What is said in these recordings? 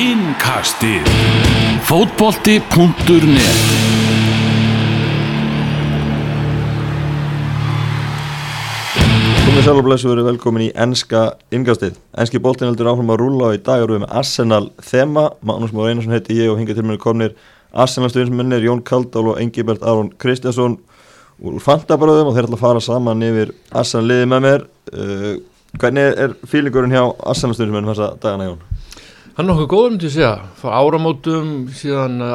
Innkastið Fótbolti.net Komið sjálf og blessu verið velkomin í ennska ingastið. Ennski boltin heldur áfram að rúla og í dag eru við með Arsenal þema. Magnús Mór Einarsson heiti ég og hinga til mér komnir Arsenal stuðnismennir Jón Kaldál og Engibert Aron Kristjánsson úr Fantabröðum og þeir ætla að fara saman yfir Arsenal liði með mér. Uh, hvernig er fílingurinn hjá Arsenal stuðnismennum þessa dagana Jón? Hann er nokkuð góður myndi ég segja, frá áramótum síðan að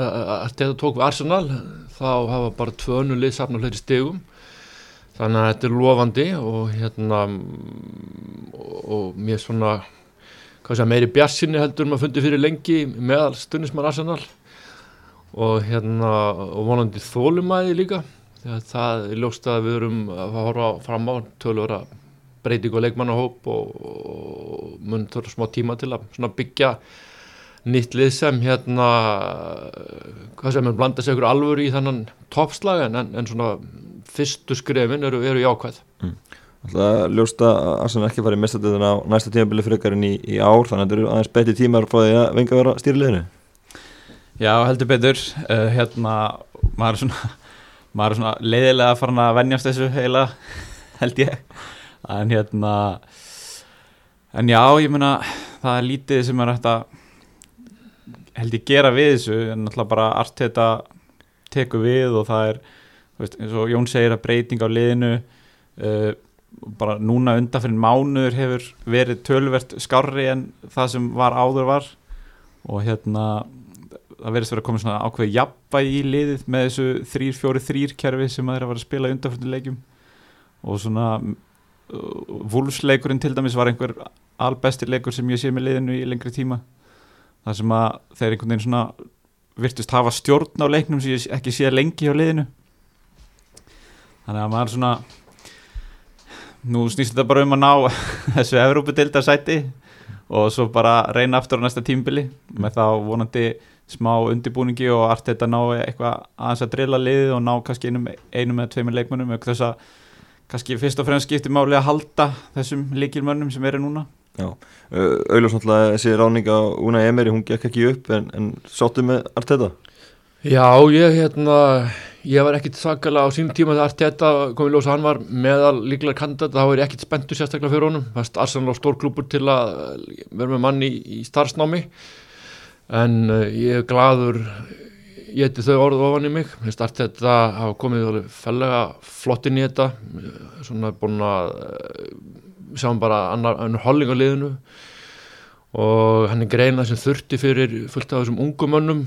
að þetta tók við Arsenal, þá hafa bara tvö önnu lið safna hluti stegum, þannig að þetta er lofandi og hérna, og, og mér svona, hvað segja, meiri bjassinni heldur maður fundið fyrir lengi meðal stundismann Arsenal. Og hérna, og vonandi þólumæði líka, það er ljóst að við erum að horfa fram á tölvöra breyting og leikmannahóp og, og mun þurfa smá tíma til að byggja nýtt lið sem hérna hvað sem er blanda sig ykkur alvöru í þannan toppslag en, en svona fyrstu skrefin eru, eru jákvæð. Mm. Það ljósta að Arsenal ekki farið mestatöðun á næsta tímabili frikarinn í, í ár þannig að þetta eru aðeins beti tímar frá því að venga að vera stýrliðinu Já, heldur betur. Uh, hérna, maður er svona maður er svona leiðilega að fara að vennjast þessu heila held ég en hérna en já, ég meina það er lítið sem er hægt að held ég gera við þessu. En náttúrulega bara allt þetta teku við og það er veist, eins og Jón segir að breyting á liðinu uh, bara núna undan fyrir mánuður hefur verið tölvert skarri en það sem var áður var. Og hérna það verðist verið að koma svona ákveði jafnvægi í liðið með þessu 3-4-3 kerfi sem það er að vera að spila undan fyrir leikjum. Og svona Vúlsleikurinn til dæmis var einhver albestir leikur sem ég sé með liðinu í lengri tíma. Það sem að þeir einhvern veginn svona virtust hafa stjórn á leiknum sem ég ekki sé lengi á liðinu. Þannig að maður svona nú snýst þetta bara um að ná þessu Evrópudeildarsæti og svo bara reyna aftur á næsta tímbili með þá vonandi smá undibúningi og allt þetta ná eitthvað aðeins að drila liðið og ná kannski einum, einum eða tveimur leikmennum eða þess að kannski fyrst og fremst skiptir máli að halda þessum líkilmönnum sem eru núna. Já, auðvitað svolítið þessi ráninga Una Emery, hún gekk ekki upp en, en sáttu með Arteta? Já, ég hérna ég var ekkit sakalega á sínum tíma þegar Arteta komið ljósa, hann var meðal líklar kandidat, þá er ég ekkit spenntur sérstaklega fyrir honum, það er Arsenal á stórklúpur til að vera með manni í, í starfsnámi. En uh, ég er gladur ég heiti þau orð ofan í mig. Ég starti þetta að hafa komið fellega flott inn í þetta. Svona búin að sjáum bara annar, annar holling á liðinu. Og hann er greinað sem þurfti fyrir fullt af þessum ungumönnum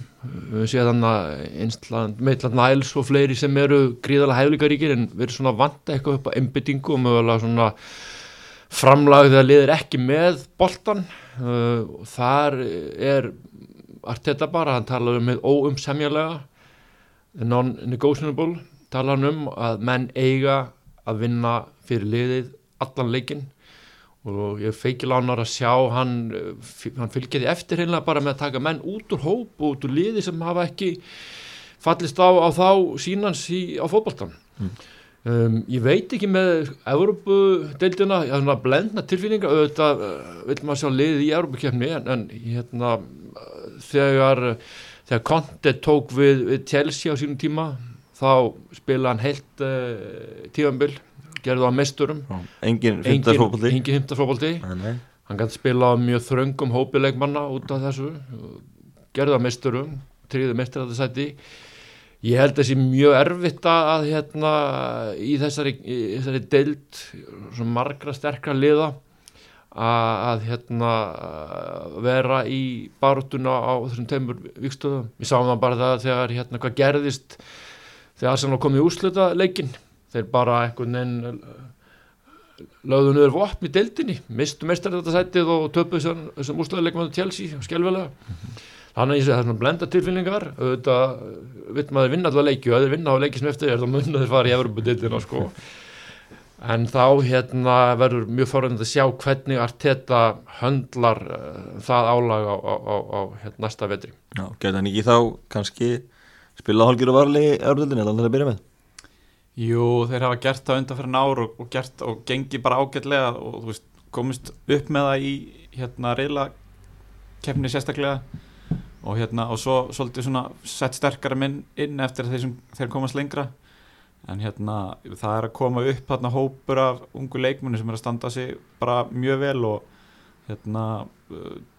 við séum þannig að meitland næls og fleiri sem eru gríðalega hæflíkaríkir en við erum svona vanta eitthvað upp á einbyttingu og mögulega svona framlagið að liðir ekki með boltan og þar er Arteta bara, hann talaði um með óumsemjarlega non-negotiable talaði um að menn eiga að vinna fyrir liðið allan leikin og ég feiki lánar að sjá hann, hann fylgjaði eftir hérna bara með að taka menn út úr hóp og út úr liði sem hafa ekki fallist á, á þá sínans í, á fótballtan mm. um, ég veit ekki með svona blendna tilfinninga auðvitað uh, vil maður sjá liðið í Európu-kjöfni en, en hérna þegar, þegar Conte tók við, við Chelsea á sínum tíma þá spila hann heilt uh, tífambil, gerði það á mesturum engin himtarsfóbaldi hann gæti spila á mjög þröngum hópilegmanna út af þessu gerði það á mesturum tríði mestur að það sæti ég held þessi mjög erfitt að hérna í þessari, í þessari deild margra sterkra liða að hérna vera í barutuna á þessum teimur vikstöðum. Við sáum það bara það þegar hérna hvað gerðist þegar Arsenal kom í úrsluta leikin þeir bara eitthvað nenn lögðu niður vopn í deildinni mistu mestar þetta sætið og töpuð þessum úrsluta leikum á Chelsea og skjálfilega -hmm. þannig að það er svona blenda tilfinningar auðvitað vitt maður vinna alltaf leiki og að þeir vinna á leiki sem eftir er þá munna þeir fara í Evropa-deildina sko en þá hérna verður mjög forðan að sjá hvernig Arteta höndlar uh, það álag á, á, á, á hérna, næsta vetri. Já, geta hann ekki þá kannski spila hálfgjör og varli í örðuldinni, þannig að það að byrja með? Jú, þeir hafa gert það undan fyrir náru og, og gert og gengi bara ágætlega og veist, komist upp með það í hérna reyla keppni sérstaklega. Og hérna og svo svolítið svona sett sterkara minn inn eftir þeir sem þeir komast lengra en hérna það er að koma upp hérna hópur af ungu leikmunni sem er að standa sig bara mjög vel og hérna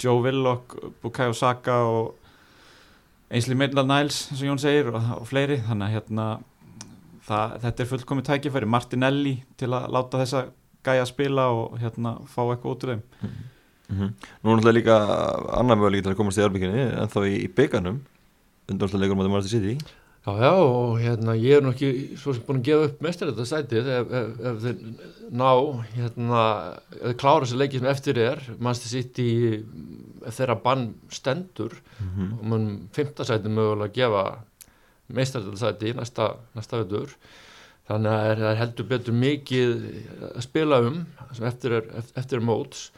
Joe Willock, Bukayo Saka og Ainsley Maitland-Niles sem Jón segir og, og fleiri. Þannig að hérna það, þetta er fullkomið tækifæri. Martinelli til að láta þessa gæja spila og hérna fá eitthvað út úr þeim. Mm -hmm. Nú er náttúrulega líka annar möguleik til að komast í erbygginni en þá í, í byggarnum undanstæðleikur um að það var til sitt í Já, já, og hérna, ég er nú ekki svo sem búin að gefa upp mestar þetta sætið ef, ef, ef þeir ná, hérna, ef þeir klára þessi leikið sem eftir er, mannstu sitt í þeirra bann stendur mm -hmm. og mann fymta sætið mögulega að gefa mestar þetta sætið næsta, næsta veitur. Þannig að það er heldur betur mikið að spila um sem eftir er, eftir er móts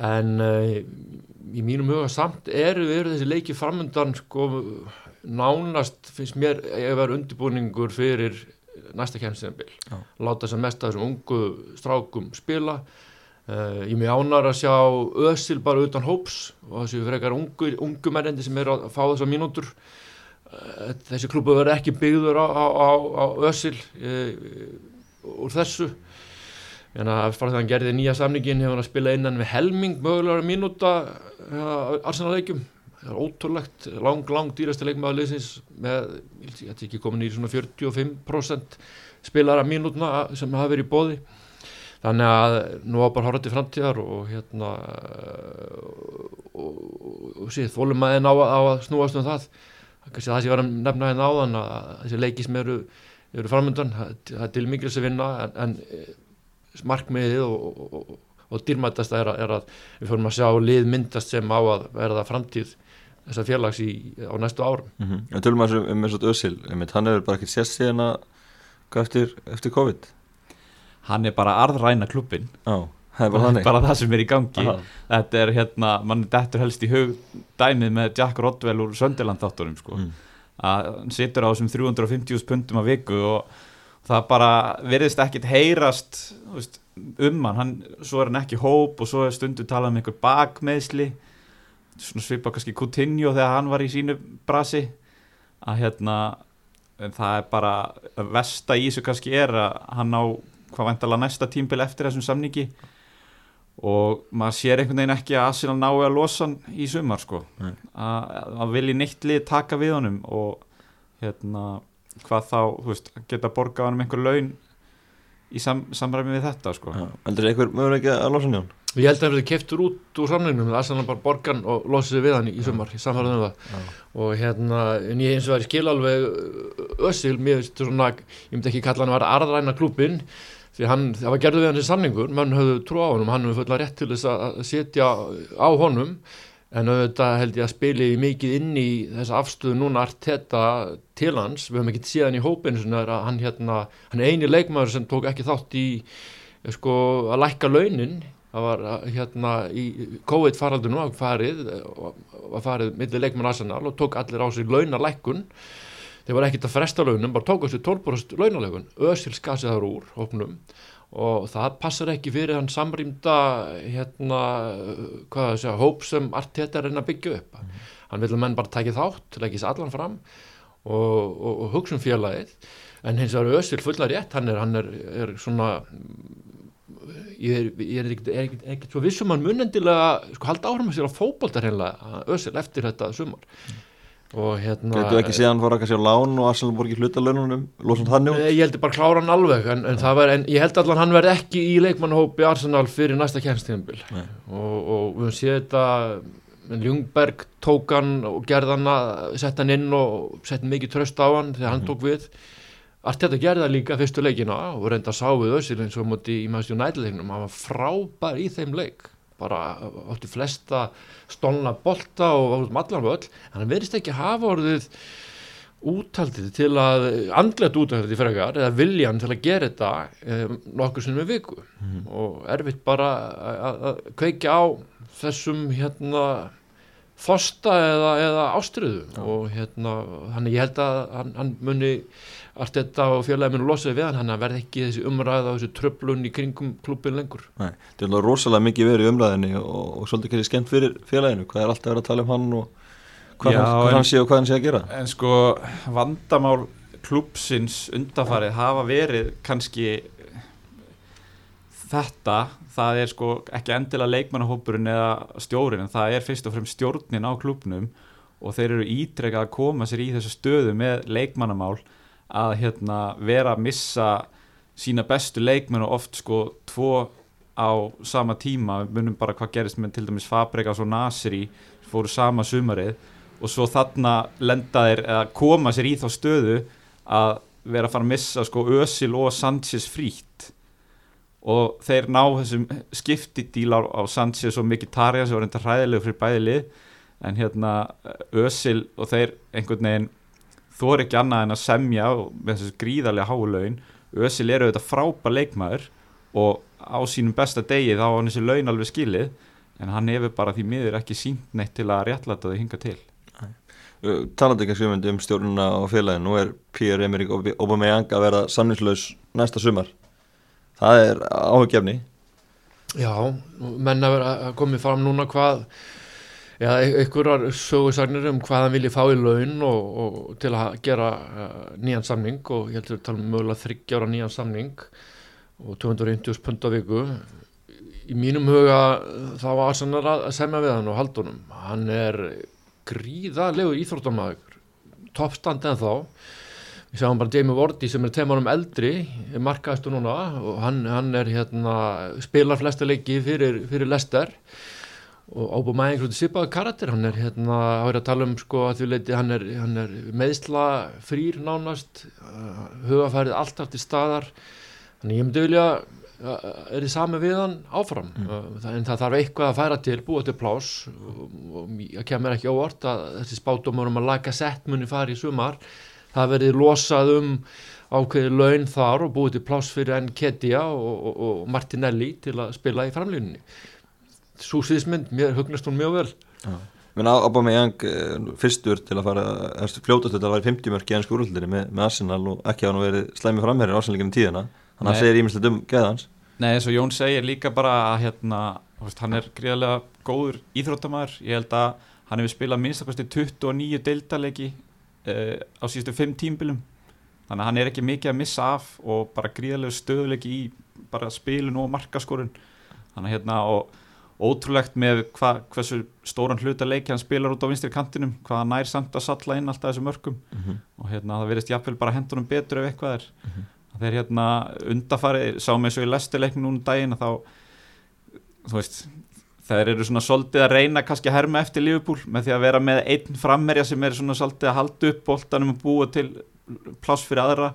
en uh, í mínum huga samt eru, eru þessi leikið framöndan sko nánast finnst mér að vera undirbúningur fyrir næsta kemstíðanbíl láta þess að mest að þessum ungu strákum spila. Uh, ég með ánar að sjá ösil bara utan hóps og þessi frekar ungu, ungu mennendi sem er að fá þessar mínútur. Uh, þessi klúpu verður ekki byggður á, á, á, á ösil uh, úr þessu en að hann gerði nýja samningin hefur hann að spila innan við helming mögulega mínúta arsenalegjum það er ótrúlegt, lang, lang dýrasti leikmaður liðsins með, ég ætti ekki komin í svona 45% spilara mínútna sem hafa verið í bóði þannig að nú á bara horfði framtíðar og hérna og, síðan þólum aðeins á, á að snúast um það. Kannski það sem ég var að nefna hérna áðan að þessi leiki sem eru, eru framöndan það er til mikils að vinna en, en markmiðið og, og og dýrmættast er, er að við fórum að sjá lið myndast sem á að verða framtíð þessar félags í, á næstu árum. Mm -hmm. En tölum að um eins og Össil hann hefur bara ekki sérst síðan að eftir, eftir COVID? Hann er bara arðræna klubbin Já, það er bara bara það sem er í gangi. Aha. Þetta er hérna, mann dettur helst í hug dæmið með Jack Rodwell úr Sönderland þáttunum sko. Mm. að hann situr á þessum 350.000 pundum að viku og það bara verðist ekkit heyrast veist, um hann, hann, svo er hann ekki hóp og svo er stundu talað um einhver bakmeðsli svona svipa kannski Coutinho þegar hann var í sínu brasi. Að hérna það er bara vesta í þessu kannski er að hann á hvað vantala næsta tímbil eftir þessum samningi. Og maður sér einhvern veginn ekki að Arsenal nái að losa hann í sumar sko. Að, að vilji neitt lið taka við honum og hérna hvað þá, þú veist, geta borgað hann um einhver laun í sam, samræmi við þetta sko Heldur einhver mögur ekki að losa njón? Ég held að það verði keftur út úr samningnum það er sannan bara borgan og losið við hann í, í sumar í samfæðan um það Já. og hérna, en ég eins og væri skil alveg össil, mér veist svona ég myndi ekki kalla hann að vera arðræna klúbin því hann, það var gerðu við hann sem samningur menn höfðu trú á honum, hann hefur fulla rétt til þess að setja á honum en auðvitað held ég að spili mikið inn í þessa afstöðu núna arteta til hans, við höfum ekki séð hann í að hann hérna, hann er eini leikmaður sem tók ekki þátt í sko að lækka launin. Það var hérna í COVID faraldinu að farið var farið millir leikmann Arsenal og tók allir á sig launalækkun. Þeir var ekkit að fresta launum, bara tók á sig 12% launalækkun, ösil skasið þar úr hópnum og það passar ekki fyrir hann samrýmda hérna, segja, hóp sem Arteta er að byggja upp. Mm. hann vil að menn bara tækja þátt, leggja sér allan fram og, og, og hugsa um félagið. En hins vegar Össil fulla rétt hann er, hann er, er svona ég er, er ekkert, svo vissum hann munendilega sko halda áhrum að sér á heimlega Össil eftir þetta sumar. Mm hérna Gætu ekki síðan fara kannski á lán og Arsenal borgi hlutalönunum losan þannig út? Ég heldur bara klára hann alveg en, en, var, en ég held allan hann verði ekki í leikmannhópi Arsenal fyrir næsta kjænstíðanbíl og, og við séum þetta Ljungberg tók hann og gerði hann að setja hann inn og setja mikið tröst á hann þegar hann mhm. tók við. Allt þetta gerði það líka fyrstu leikina og reynda að sá við Össil eins og múti í maður stjórnætleiknum hann var frábær í þeim leik bara átti flesta stólna bolta og allan völl hann verðist ekki hafa orðið úthaldið til að andlet úthaldið frekar eða viljan til að gera þetta um, nokkur sem við viku. Mm. og erfitt bara að kveikja á þessum hérna þosta eða, eða ástriðu og hérna, þannig ég held að hann, hann muni allt þetta og félagi muni losa sig við hann, hann verði ekki þessi umræða og þessi tröflun í kringum klubin lengur. Nei, þetta er rosalega mikið verið í umræðinni og, og svolítið ekki skemmt fyrir félaginu. Hvað er alltaf verið að tala um hann og hvað, Já, hann, hvað en- hann sé og hvað hann sé að gera? En sko vandamál klúpsins undafarið hafa verið kannski þetta, það er sko ekki endilega leikmannahópurinn eða stjórin en það er fyrst og fremst stjórnin á klúpnum og þeir eru ítrekað að koma sér í þessu stöðu með leikmannamál að hérna vera að missa sína bestu leikmenn og oft sko tvo á sama tíma, við munum bara hvað gerist með til dæmis Fabregas og Nasri fóru sama sumarið og svo þarna lenda þeir eða koma sér í þá stöðu að vera að fara að missa sko Özil og Sanchez frítt. Og þeir ná þessum skiptidíl á, Sanchez og Mkhitaryan sem var reynda hræðilegu fyrir bæði lið. En hérna Özil og þeir einhvern veginn þóri ekki annað en að semja og með þessu gríðarlega háu laun. Özil eru auðvitað frábær leikmaður og á sínum besta degi þá á hann þessi laun alveg skilið en hann hefur bara því miður ekki sínt neitt til að réttlæta þau hinga til. Uh, talandi ekki skrifandi um stjórnuna og félagin nú er Pierre-Emerick Aub- Aubameyang að vera samningslaus næsta sumar. Það er áhugjefni Já, menn að vera að komið fram núna hvað Já, einhverjar sögursagnir um hvað hann vilji fá í laun og, og til að gera uh, nýjan samning og ég heldur að tala um mögulega þryggjára nýjan samning og 250 pund á viku. Í mínum huga uh, þá var Arsenal að semja við hann og haldunum. Hann er gríðalegur íþróttamæður toppstand en þá við sjáum bara Jamie Vardy sem er teimarum eldri markaðistu núna og hann, hann er hérna spilar flesta leiki fyrir, fyrir Lester og Aubameyang er svolítið svipaður karakter hann er hérna, þá er að tala um sko að því leiti hann er, hann er meðsla frýr nánast uh, hugafærið alltaf til staðar. Þannig ég myndi vilja uh, er þið sami við hann áfram. Uh, það, en það þarf eitthvað að færa til búa til plás og, og ég kemur ekki óvart að þessi spátumur um að laga sett muni fari í sumar. Það verið losað um ákveði laun þar og búið til pláss fyrir Nkedia og, og, og Martinelli til að spila í framlýninni svo síðismynd, mér hugnast hún mjög vel. Menn Aubameyang uh, fyrstur til að fara eftir fljótast þetta að vera 50 mörg í ennsku úrhaldinni með, með Arsenal og ekki hafa nú verið slæmi framherri ásanleikinni tíðina. Þannig að Nei. hann segir ímislegt um geðans Nei, eins og Jón segir líka bara að hérna, þú veist, hann er gríðarlega góður íþróttamæður, ég held að hann hefur spilað minnstakosti 29 deildarleiki uh, á síðustu 5 tímbilum þannig að hann er ekki mikið að missa af og bara gríðarlega stöðuleiki í bara spilun og markaskorun. Þannig að hérna og ótrúlegt með hva, hversu stóran hluta leiki hann spilar út á vinstri kantinum hvað hann nær samt að salla inn alltaf þessu mörgum Mhm. og hérna það verðist jafnvel bara hendunum betur ef eitthvað er. Þeir hérna undafari sáum eins og í lestileiknum núna um daginn að þá þú veist þeir eru svona svolítið að reyna kannski að herma eftir Liverpool með því að vera með einn frammerja sem er svona svolítið að halda upp boltanum og búa til pláss fyrir aðra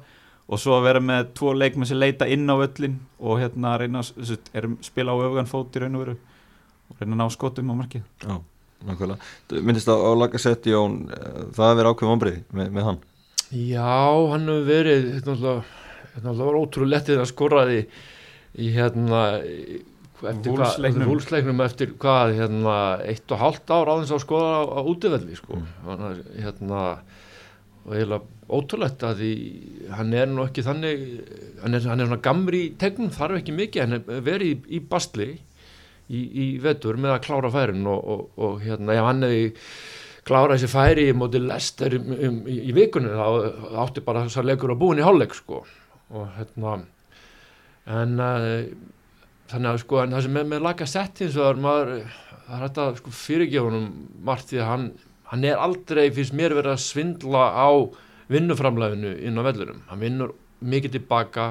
og svo að vera með tvo leikmenn sem leita inn á öllin og hérna reyna að spila á öfugan fót í raun og veru og reyna að ná skotum á markið Já, nákvæmlega. Myndist á, á Lacazette Jón, eh, það hefur verið ákveðum ombrið með, með hann. Já, hann hefur verið þetta náttúrulega- þetta náttúrulega var ótrúlega lettið að skoraði í hérna húlsleiknum eftir hvað, hérna eitt og hálft ár áðins á skoða á, á útivelli sko, Mm. hann er hérna og eiginlega ótrúlegt að því hann er nú ekki þannig hann er, hann er svona gamri í tegnum þarf ekki mikið, hann er verið í, í bastli í, í vetur með að klára færin og, og, og hérna, ef hann hefði klára þessi færi í móti lester um, um, í, í vikunni þá átti bara þessar leikur að búin í hálfleik sko. Og hérna en uh, þannig að sko en það sem er með laga sett eins og það er að sko fyrirgefunum margt því að hann, hann er aldrei finnst mér verið að svindla á vinnuframlæðinu inn á vellurum hann vinnur mikið tilbaka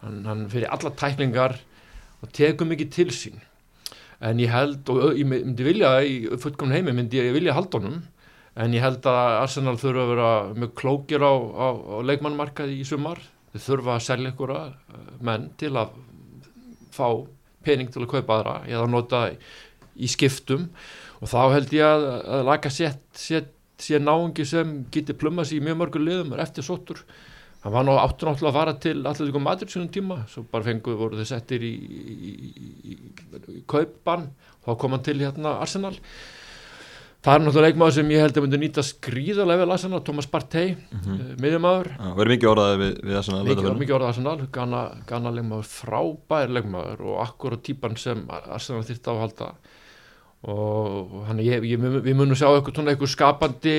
hann, hann fyrir alla tæklingar og tekur mikið til sín en ég held og ég myndi vilja í fullkomn heimi myndi ég vilja halda honum en ég held að Arsenal þurfa að vera mjög klókir á, á, á leikmannmarkaði í sumar. Þau þurfa að selja ykkur menn til að fá pening til að kaupa aðra eða nota í skiptum. Og þá held ég að, að laga sétt, sér náungi sem geti plumma sér í mjög mörgur liðum eftir sottur hann var nú áttur náttúrulega að fara til allir ykkur matur sínum tíma svo bara fenguð voru þau settir í, í, í, í, í kaupbann þá kom hann til hérna Arsenal það er náttúrulega leikmaður sem ég held að myndi nýta skrýðarlega vel Arsenal, Thomas Partey mm. -hmm. miðjumæður Já, verður mikið orðaði við, við það svona mikið, mikið orðað Arsenal, gana, gana leikmaður frábær leikmaður og akkurat típan sem Arsenal þyrfti á að halda og hann ég, ég, við munum sjá eitthvað, eitthvað skapandi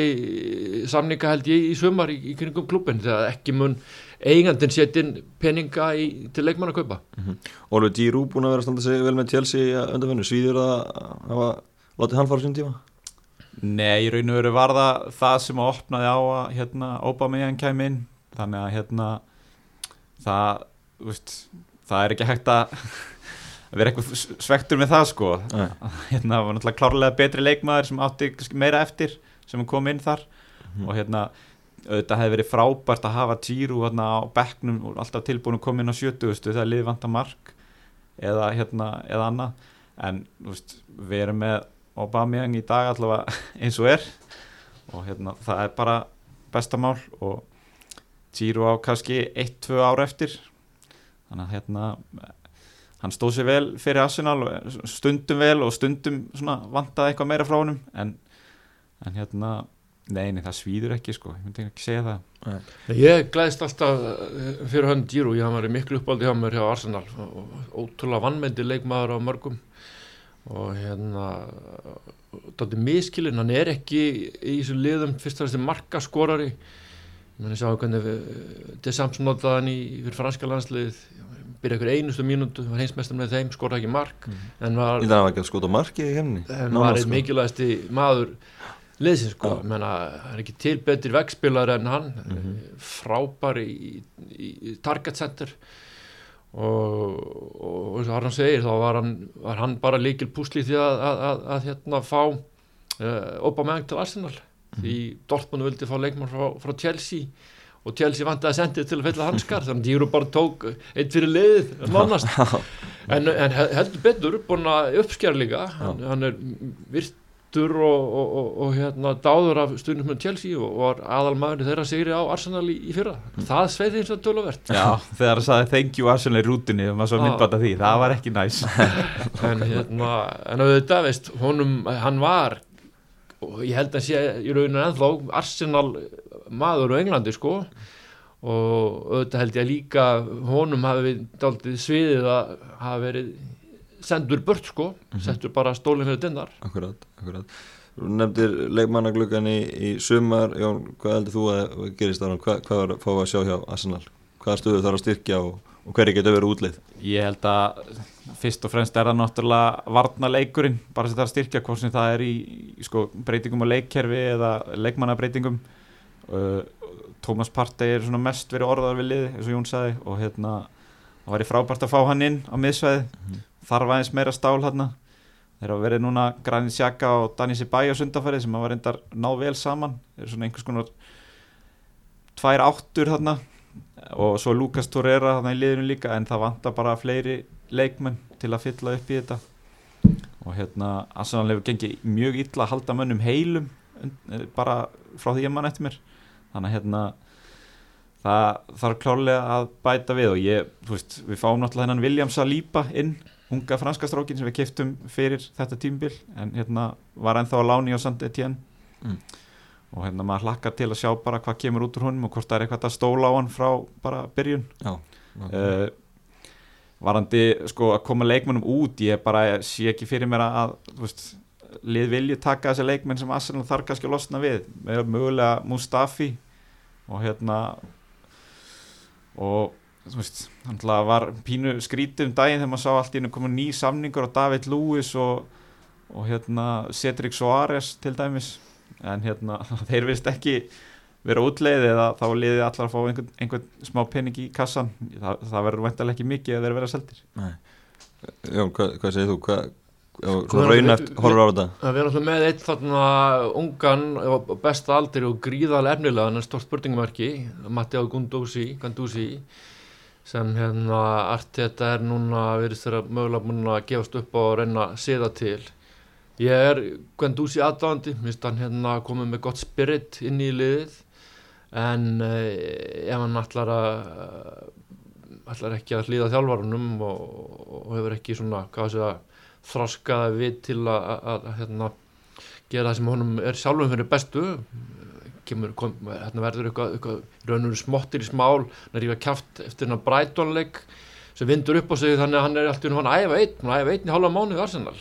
samninga held ég í sumar í, í kringum klubin þegar ekki mun eigandinn setja peninga í, til leikmann að kaupa Oliver Giroud búin að vera að standa sig vel með Chelsea undanfennu, svíður að hafa látið hann fara sín tíma? Nei, í raun og veru var það það sem opnaði á að hérna, Aubameyang kæmi inn. Þannig að hérna það, veist, það er ekki hægt að að vera eitthvað svektur með það sko. Nei. hérna var náttúrulega klárlega betri leikmaður sem átti meira eftir sem kom inn þar. Og hérna auðvitað hefði verið frábært að hafa Tíru hérna á bekknum og alltaf tilbúin að koma inn á 70 þegar liði vanta mark eða hérna eða annað. En veist, við erum með Aubameyang í dag allavega eins og er. Og hérna það er bara besta mál. Og Tíru á kannski 1-2 ára eftir. Þannig að hérna hann stóð sér vel fyrir Arsenal og stundum vel og stundum vantaði eitthvað meira frá honum en, en hérna neini það svíður ekki sko, ég myndi ekki segja það. Ég glæðist alltaf eh, fyrir hann Giro, ég hann var miklu uppáldi hjá mér hjá Arsenal. Og ótrúlega vannmendi leikmaður á mörgum. Og hérna þetta er miskilinn, hann er ekki í þessu liðum fyrst og fremst markaskorari. Ég meni sjá hvernig De Samson notaði hann í fyrir franska landslið byrja ykkur einustu mínútu, var heimsmeistar með þeim skoraði ekki mark en var, það var ekki að skota markið í hefni en var einn mikilvægasti maður liðsins sko, Já. menna hann er ekki til betri vegspilar en hann. Mhm. frábær í, í, í target center. Og, og eins og Arnar segir þá var hann, var hann bara líkil púsli því að, að, að, að hérna fá uh, Aubameyang til Arsenal. Því Dortmund vildi fá leikmann frá, frá Chelsea og Chelsea vant að sendið til að fylla hanskar þannig að Dýru bara tók eitt fyrir liðið nánast. En, en he- heldur betur búin að uppskjara líka. Hann, hann er virtur og, og, og, og hérna dáður af stundum með Chelsea og var aðalmaður þeirra sigri á Arsenal í, í fyrra. Það sveiði eins og töluvert. Já, þegar það sagði thank you Arsenal í rútunni og maður svo myndbata því, það var ekki næs. En hérna en auðvitað veist honum, hann var og ég held að sé í rauninu ennþá Arsenal maður á Englandi sko. Og auðvitað held ég að líka honum hafi daldið sviðið að hafa verið sendur burt sko, settur bara stólinn fyrir dinnar Akkurat, akkurat. Þú nefndir leikmannagluggan í, í sumar. Jón, hvað heldur þú að gerist þar hvað, hvað var að fá að sjá hjá Arsenal? Hvaða stöðu þarf að styrkja og, og hverju getur verið útlið? Ég held að fyrst og fremst er það náttúrulega varnaleikurinn, bara sem það er að styrkja hvort sem það er í, í sko, breytingum á leikkerfi eða leikmannabreitingum uh, Thomas Partey er mest verið orðar við liði, eins og Jón sagði og hérna, það væri frábært að fá hann inn á miðsvæði, þarf aðeins meira stál hérna, þeir hafa verið núna Granit Xhaka og Dani Sibæja sundafærið sem hafa reyndar náð vel saman. Er svona einhvers konar tvær áttur þarna. Og svo Lucas Torreira þarna í liðinu líka en það vantar bara fleiri leikmenn til að fylla upp í þetta. Og hérna Arsenal hefur gengið mjög illa að halda mönnum heilum und- bara frá því að mann eftir mér þannig að hérna það þarf klálega að bæta við og ég, þú veist, við fáum náttúrulega hennan William Saliba inn, unga franska strákin sem við keftum fyrir þetta tímbil en hérna var ennþá á láni á Saint Etienne Mm. og hérna maður hlakkar til að sjá bara hvað kemur út úr honum og hvort það er eitthvað að stóla á hann frá bara byrjun. Já, uh, varandi sko að koma leikmennum út ég bara sé ekki fyrir mér að þú veist, lið vilju taka þessi leikmenn sem Arsenal þarf kannski að losna við. Með mögulega Mustafi og hérna og veist, hann var pínu skrítið um daginn þegar maður sá allt í hennu koma ný samningur á David Lewis og, og hérna Cedric Soares til dæmis. En hérna þeir vist ekki vera útleið eða þá liðið allar að fá einhvern, einhvern smá pening í kassan það, það verður væntalega ekki mikið að þeir vera seldir. Jón, hvað, hvað segir þú? Hvað, ef- Hvað svona er- raunæft horfur á þetta. Það er náttúrulega með eitt þarna ungan besta aldri og gríðarlega efnilega en stórt spurningumarki Matteo Gundúsi, sem hérna Arteta er núna verið þeirra mögulega búin að gefast upp og reyna að siða til. Ég er Gandúsi aðdáðandi minnst hann hérna komið með gott spirit inn í liðið en eh, ef hann ætlar að ætlar ekki að hlýða þjálfarunum og, og hefur ekki svona, hvað sé að þroskaða við til að, að, að hérna, gera það sem honum er sjálfum fyrir bestu. Kemur, kom, hérna verður eitthvað, eitthvað raunur smottir í smál hann er rífa kjáft eftir hennar brætonleik sem vindur upp á sig þannig að hann er alltaf hann æfa einn, hann æfa einn í hálfa mánu í Arsenal.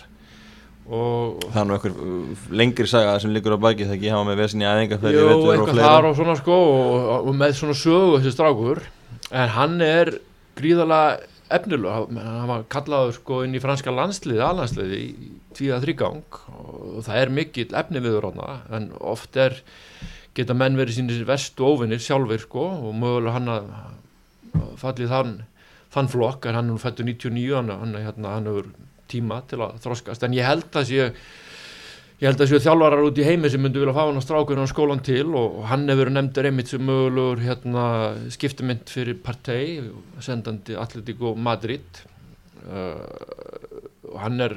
Og Það er nú einhver uh, lengri saga sem liggur á baki þegar ég hafa með vesin í æðingarferð Jú, eitthvað þar og svona sko og, og með svona sögu þessi strákur. En hann er gríðalega efnilega, hann var kallaður sko inn í franska landsliði, alhansliði í tvíða þrýgang og það er mikill efni viður hana en oft er geta menn verið sínir verstu óvinnir sjálfur sko og mögulega hann að fallið þann, þann flokk en hann er fættur 99 hann, hann, hérna, hann hefur tíma til að þroskast en ég held að sé ég held að séu þjálfarar út í heimi sem myndu vilja fá hann á strákurinn á skólan til og, hann hefur nefndur einmitt sem mögulegur hérna, skiptumynd fyrir partei sendandi Atletico Madrid. Uh, hann er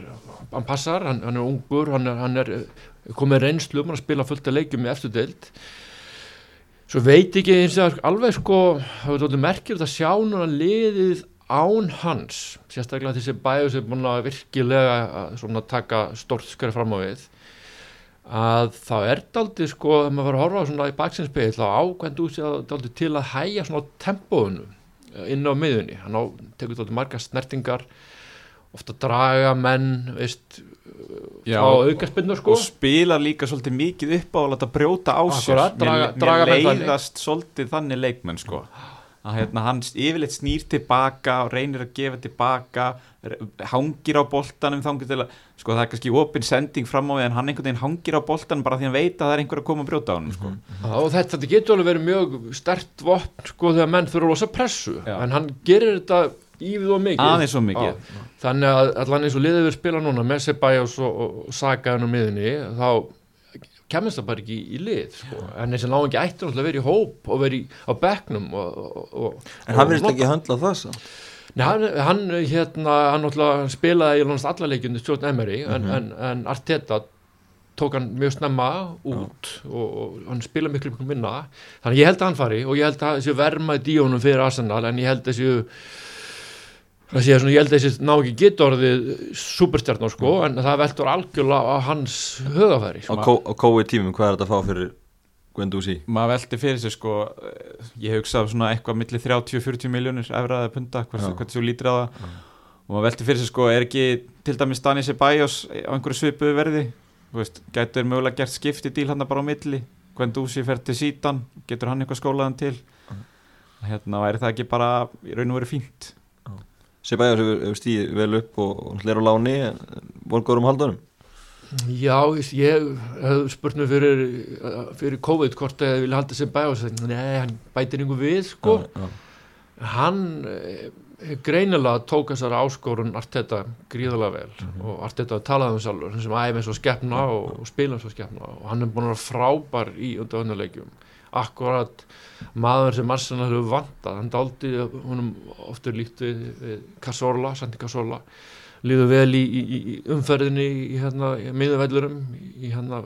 hann passar, hann, hann er ungur hann er, hann er komið reynslu um að spila fullt að leikjum í eftir deild. Svo veit ekki eins og alveg sko það er alveg merkjur að sjá núna liðið án hans sérstaklega þessi bæðu sem búin að virkilega svona taka stort skari fram á við að þá er aldrei sko þegar maður var að horfa svona í baksinspegil þá ákvæmt út sér aldrei til að hæja svona tempóinu inn á miðunni hann á, tekur aldrei marga snertingar ofta draga menn veist Já, á aukarspinnu sko. og spila líka svolítið mikið upp á að láta brjóta á sér. draga- mér, draga mér leiðast svolítið þannig leikmenn sko. Að hérna, hann yfirleitt snýr tilbaka og reynir að gefa tilbaka hangir á boltanum þangur til að sko það er kannski opin sending fram á því en hann einhvern veginn hangir á boltanum bara því hann veit að það er einhver að koma að brjóta á hann sko. Já, og þetta, þetta getur alveg verið mjög stert vopn sko þegar menn þurfa rosa pressu Já. en hann gerir þetta ívið og mikið aðeins svo mikið Já. þannig að allan eins og liðið við spila núna með Sebajos og, og, og Saga henn á miðunni þá kemist það bara ekki í, lið sko. en þessi náðan ekki ættur að vera í hóp og vera í, á bekknum og, og, og, En hann og verðist ekki höndla það svo Nei, hann, hann hérna, hann spilaði í lánast alla leikjunni stjórn Emery en, Mhm. en, en Arteta tók hann mjög snemma út og, og hann spila miklu miklu minna þannig ég held að hann fari og ég held að þessi verma í díónum fyrir Arsenal en ég held sé svona, ég held að þessi ná ekki geta orðið superstjarnar sko en það veldur algjörlega á hans högafæri Á sko. kói tímum, hvað er þetta að fá fyrir Guendouzi? maður veldi fyrir sig sko eh, ég hugsa svona eitthvað milli 30-40 miljónir efraða punta, hvað þú lítir á það. Og maður veldi fyrir sig sko er ekki til dæmis Dani Sebajos á einhverju svipuðu verði? Þú veist, gætur mögulega gert skipti díl hann bara á milli? Guendouzi fer til sítan getur hann eitthvað skólaðan til? Hérna væri það ekki bara í raun og veru fínt? Sebajos hefur, stíð vel upp og, og hler á láni volgur um haldunum Já, ég hef spurt mér fyrir, fyrir COVID hvort að ég vilja halda sem bæjás nei, hann bætir einhver við sko Já, já. hann eh, greinilega tók þessari áskorun Arteta gríðalega vel Mhm. og Arteta talaði um sjálfur hann sem æfi eins og skeppna og, og spila eins og skeppna og hann er búin að vera frábær í undanleikjum akkurat maður sem Arsenal hefur vantað hann dáldi húnum oftur líkt við, Cazorla, Santi Cazorla líður vel í, í, í umferðinni í hérna miðuvellurum í hérna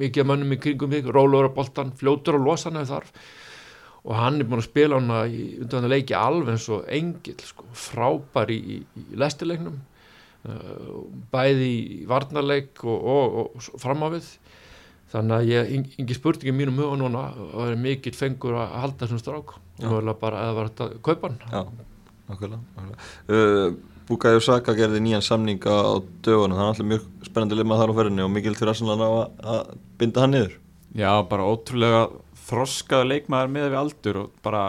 mikið mönnum í kringum mig, rólur á boltan, fljótur og losa hann ef þarf. Og hann er búin að spila hana í undan að leiki alveg eins og engil sko, frábær í, í, í lestileiknum uh, bæði í varnarleik og, og, og, framávið þannig að ég, engi spurning í mínum huga núna það er mikill fengur að halda þessum strák og bara að var þetta kaupa hann. Já, nákvæmlega. Uh, Bukayo Saka gerði nýjan samning á dögunum, það er alltaf mjög spennandi lima þar á ferðinni og mikil fyrir Arsenal að, binda hann niður. Já, bara ótrúlega þroskaða leikmaður með við aldur og bara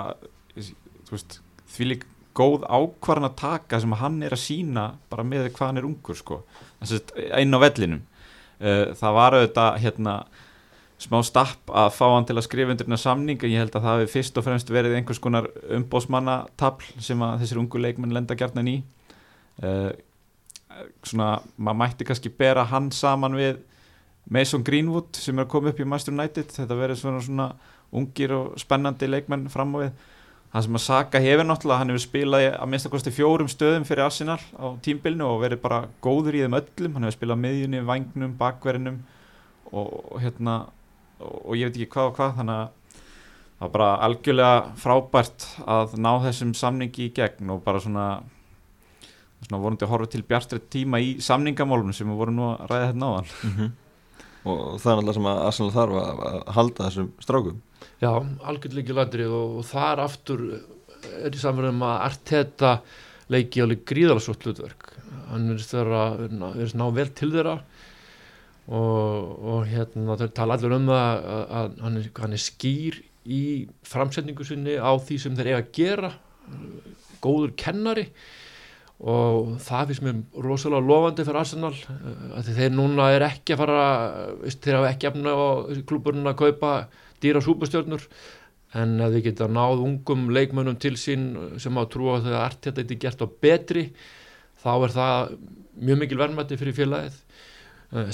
veist, því lík góð ákvarðan að taka sem hann er að sína bara með hvað hann er ungur sko. Þess að inn á vellinum. Uh, það var auðvitað hérna smá stapp að fá hann til að skrifa undir hérna samning en ég held að það hefði fyrst og fremst verið einhvers konar umbósmannatabl sem að þessir ungu leikmenn lenda gjarnan í uh, svona, maður mætti kannski bera hann saman við Mason Greenwood sem er að koma upp í Master United. Þetta verður svona, svona ungir og spennandi leikmenn fram á við. Hann sem að Saka hefur náttúrulega, hann hefur spilað að minnstakosti fjórum stöðum fyrir Arsenal á tímbilinu og verið bara góður í þeim öllum. Hann hefur spilað miðjunni, vangnum, bakverðinum og, og hérna og, og ég veit ekki hvað og hvað þannig að það var bara algjörlega frábært að ná þessum samningi í gegn og bara svona svona vonandi að horfa til bjartri tíma í samningamálunum sem við vorum nú að ræða hérna áðan. Mm -hmm. og það er alltaf sem að Arsenal þarf að, halda þessum strákum. Já, algjörlega ekki landrið og, og þar aftur er í samverðum að Arteta leiki alveg gríðalega svo hlutverk. Hann er þess að ná vel til þeirra og, og hérna þau tala allir um það að, að hann, er, hann er skýr í framsetningu sinni á því sem þeir eiga að gera góður kennari og það finnst mér rosalega lofandi fyrir Arsenal að þeir núna er ekki að fara þeir hafa ekki efna á klúburinn að kaupa dýra súpustjörnur en að þið geta náð ungum leikmönnum til sín sem á trú að það er artið þetta gert á betri þá er það mjög mikil verðmætti fyrir félagið.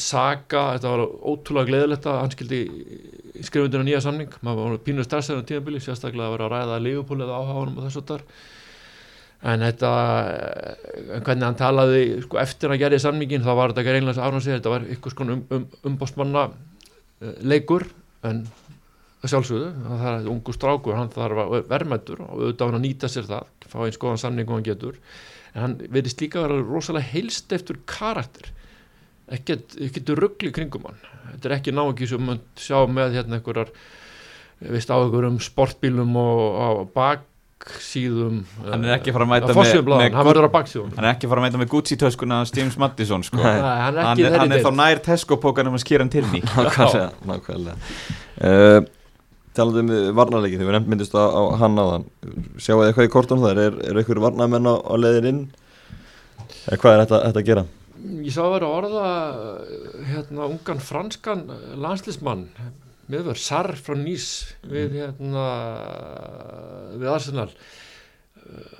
Saga, þetta var ótrúlega gleðilegt að hann skildi skrifundur á nýja samning, maður var pínuð stressaður á tímabili, sérstaklega að vera að ræða eða áháðunum og þess að þar en þetta en hvernig hann talaði sko, eftir að gera í samningin þá var þetta ekki reynlega að árna sig þetta var ykkur skon um, um, umbóstmanna leikur en sjálfsögðu, það er ungu strákur hann þarf að verðmættur og auðvitað hann að nýta sér það, fá einn skoðan samning og hann getur. En hann verðist líka að vera rosalega heilst eftir karakter. Ekkert ruggli kringum hann. Þetta er ekki ná ekki sem mann sjá með hérna einhverjar veist á einhverjum sportbílum og á baksíðum hann er ekki fara að mæta með, með hann hann er ekki fara að mæta með Gucci töskuna James Madison sko. Nei, hann, er hann, er, hann er þá nær Tesco pókan um að skýra hann til ný nákvæmlega. Uh, talaðu um varnarleiki þegar við myndist á, á hann á þann sjáu þið eitthvað í kortan þar? Er, er eitthvað varnarmenn á, á leðin inn? Eða hvað er þetta, þetta að gera? Ég sá að vera orða hérna ungan franskan landslismann miður Sarr frá Nýs við hérna við Arsenal.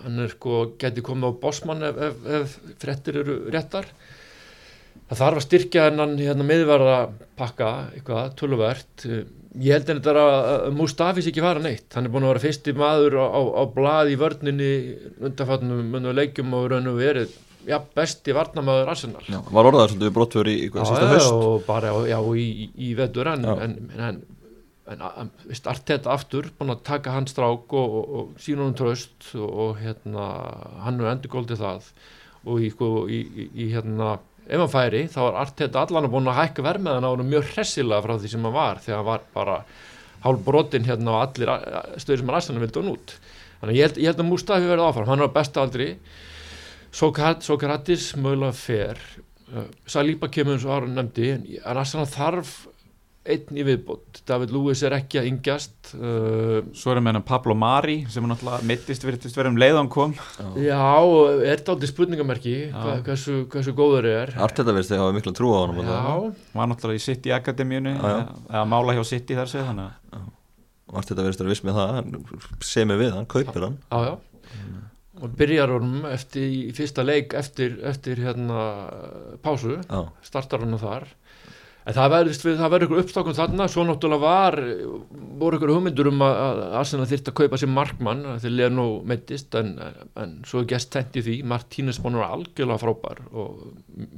Hann er sko geti komið á bossmann ef, ef, ef frettir eru réttar. Það þarf að styrkja hennan hérna miðverða pakka eitthvað töluvert. Ég held en þetta að Mustafis ekki fara neitt. Hann er búin að vera fyrsti maður á, á, á blað í vörninni undanfatnum leikjum og raun og verið já, besti varnamöður Arsenal. Já, var orðaður svolítið brottfjör í, í sísta höst og bara já, í, í vetur en, en, en, en þetta aftur búin að taka hans strák og, og, og sína hún tröst og, og hérna, hann er endur góldið það. Og í, sko, í hérna ef hann færi þá var allt þetta allan að búin að hækka vermiðan á hann mjög hressilega frá því sem hann var þegar hann var bara hálf brotin hérna á allir stöður sem Arsenal vildi hann út. Þannig ég held, ég held að Mustafi verði áfram hann á besta aldri Sokratis mögulega fer. Uh, Saliba kemur eins og Aron nefndi en Arsenal þarf einn í viðbót, David Lewis er ekki að yngjast uh, Svo er það með Pablo Mari sem er náttúrulega mittist verið um leiðan kom. Já, er þetta aldrei spurningamerki hva, hversu, hversu góður er. Arteta verðist þegar hafa miklu trú á hann Já, var náttúrulega í City Akademíunu eða mála hjá City þar séð Arteta verðist að viss með það sem er við hann, kaupir hann. Já, já og byrjar honum eftir í fyrsta leik eftir, eftir hérna pásu, Já. startar hann þar. En það verður ykkur uppstákun þarna, svo náttúrulega var voru ykkur hugmyndur um að, Arsenal þyrst að kaupa sér markmann þegar Leno meittist en, en svo er gæst tent í því, Martínez vera algjörlega frábær og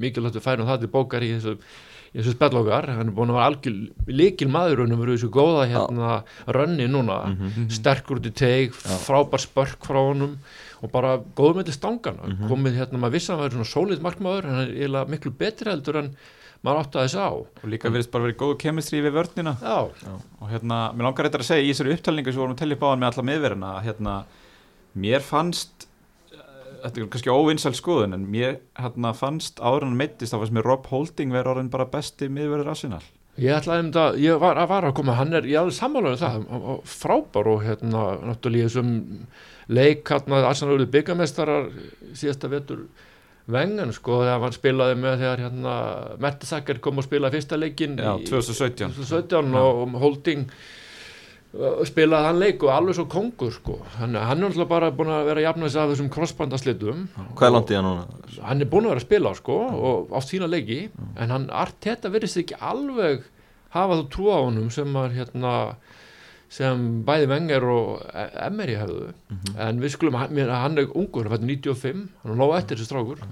mikilvægt við færum það til bókar í þessu þessu spellokar, hann er búin að vera algjör líkil maður og hann verið þessu góða hérna rönni núna, mm -hmm. sterkur út í teig, frábær spörk frá honum og bara góður með til stangana Mhm. komið hérna, maður vissi að hann væri svona sólið markmaður hann er eiginlega miklu betri heldur en maður átti að þess á. Og líka verðist bara verið góðu kemistri við vörnina. Já, og hérna, mér langar þetta að segja í þessari upptalningu sem vorum að tellja upp á hann með alla miðverðina að hérna, mér fannst eh, þetta er kannski óvinnsæl skoðun en mér hérna, fannst en hann meittist þá fannst mér Rob Holding verið orðin bara besti miðverður Arsenal ég ætlaði um þetta ég var, var að koma, hann er, ég hafði sammálaður það hann var frábær og hérna náttúrulega í þessum leik hérna Arsenal eruð byggamestarar síðasta vetur vengan sko þegar hann spilaði með þegar hérna Mertesacker kom og spilaði fyrsta leikin Já, í- 2017 2017 og og Holding spilaði hann leik og alveg svo kongur sko. Hann, hann er alltaf bara búin að vera sig af þessum crossbandaslitum Hvað er langt í hann núna? hann er búin að vera að spila sko og á sína leiki. En hann Arteta verðist ekki alveg hafa þú trú á honum sem að hérna sem bæði Wenger og Emery hefðu. En við skulum, hann, er ungur hann er 95, hann er nóg eftir þessi strákur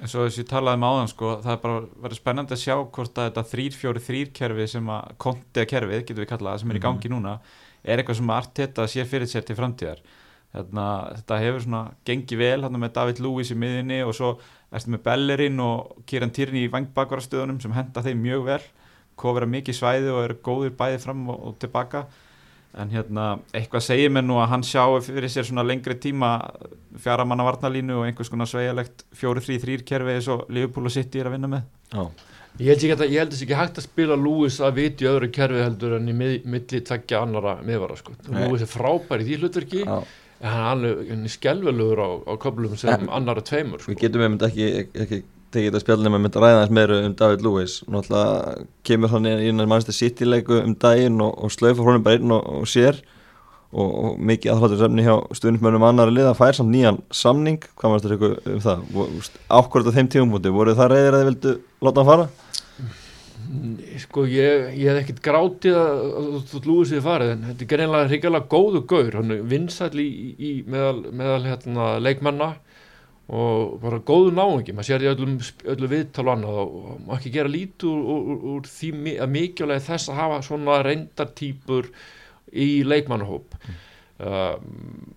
en svo þess að ég talaði með áðan sko, það er bara verið spennandi að sjá hvort að þetta 3-4-3 kerfi sem að kontiða kerfið, getur við kallað, sem er í gangi núna er eitthvað sem að Arteta sé fyrir sér til framtíðar. Þarna, þetta hefur svona gengið vel hérna með David Lewis í miðinni og svo ertu með Bellerin og Kieran Tierney í vangbakvarastöðunum sem henda þeim mjög vel kofera mikið svæði og eru góðir bæði fram og, og tilbaka en hérna, eitthvað segir mér nú að hann sjá fyrir sér svona lengri tíma fjara manna varnalínu og einhvers konar sveigalegt 4-3-3 kerfi eins og Liverpool og City er að vinna með Já, Ég held ekki að, ég held þessi ekki hægt að spila Lewis að viti í öðru kerfi heldur en í mið, milli tveggja annara miðvara sko. Nei. Lewis er frábær í því hlutverki já. en hann er skelvelugur á, á köflum sem En- annara tveimur sko. Við getum myndi ekki, ekki tekið þetta spjallin með myndi ræða þess meira um David Lewis. Náttúrulega kemur hann inn að mannstu City leiku um daginn og, og slaufa honum bara inn og, og sér. Og, og mikið aðhaldið semni hjá stuðnismönnum annara liða fær samt nýjan samning. Hvað varst þetta eitthvað um það? Ákvörð á þeim tímumúti, voru það reyðir að þið vildu láta hann fara? Sko ég, ég hef ekkert grátið að þú Lewis við farið en þetta er greinlega hrigalega góðu gaur. Hann er vinsæll í, í meðal, meðal hérna, leikmanna og bara góðu náungi maður sér því öllum, öllum viðtal og annað og maður ekki gera lítið úr, úr, úr því að mikilvæg þess að hafa svona reyndartýpur í leikmannahóp um,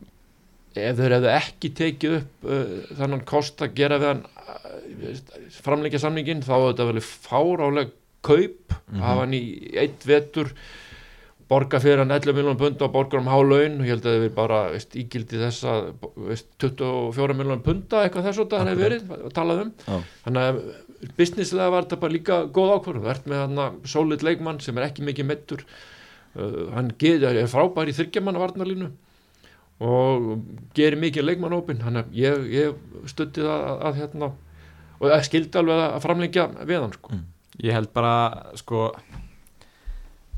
ef þeir hefðu ekki tekið upp uh, þannig kost að gera við hann uh, framleikja samningin þá hefur þetta verið fáráleg kaup Mhm. að hafa hann í eitt vetur borga fyrir hann 11 miljónum pund og borga um hálaun og ég held að er bara veist, ígildi þess að veist, 24 miljónum punda eitthvað þess að það hefur verið að talað um. Já. þannig að businesslega var þetta bara líka góð ákvörðum, verðt með hann solid leikmann sem er ekki mikið meittur uh, hann getur, er frábær í þryggjamanna varnarlínu og gerir mikið leikmannhópin hann er, ég, ég stutti það að, að hérna og það skildi alveg að framlengja við hann sko. Ég held bara sko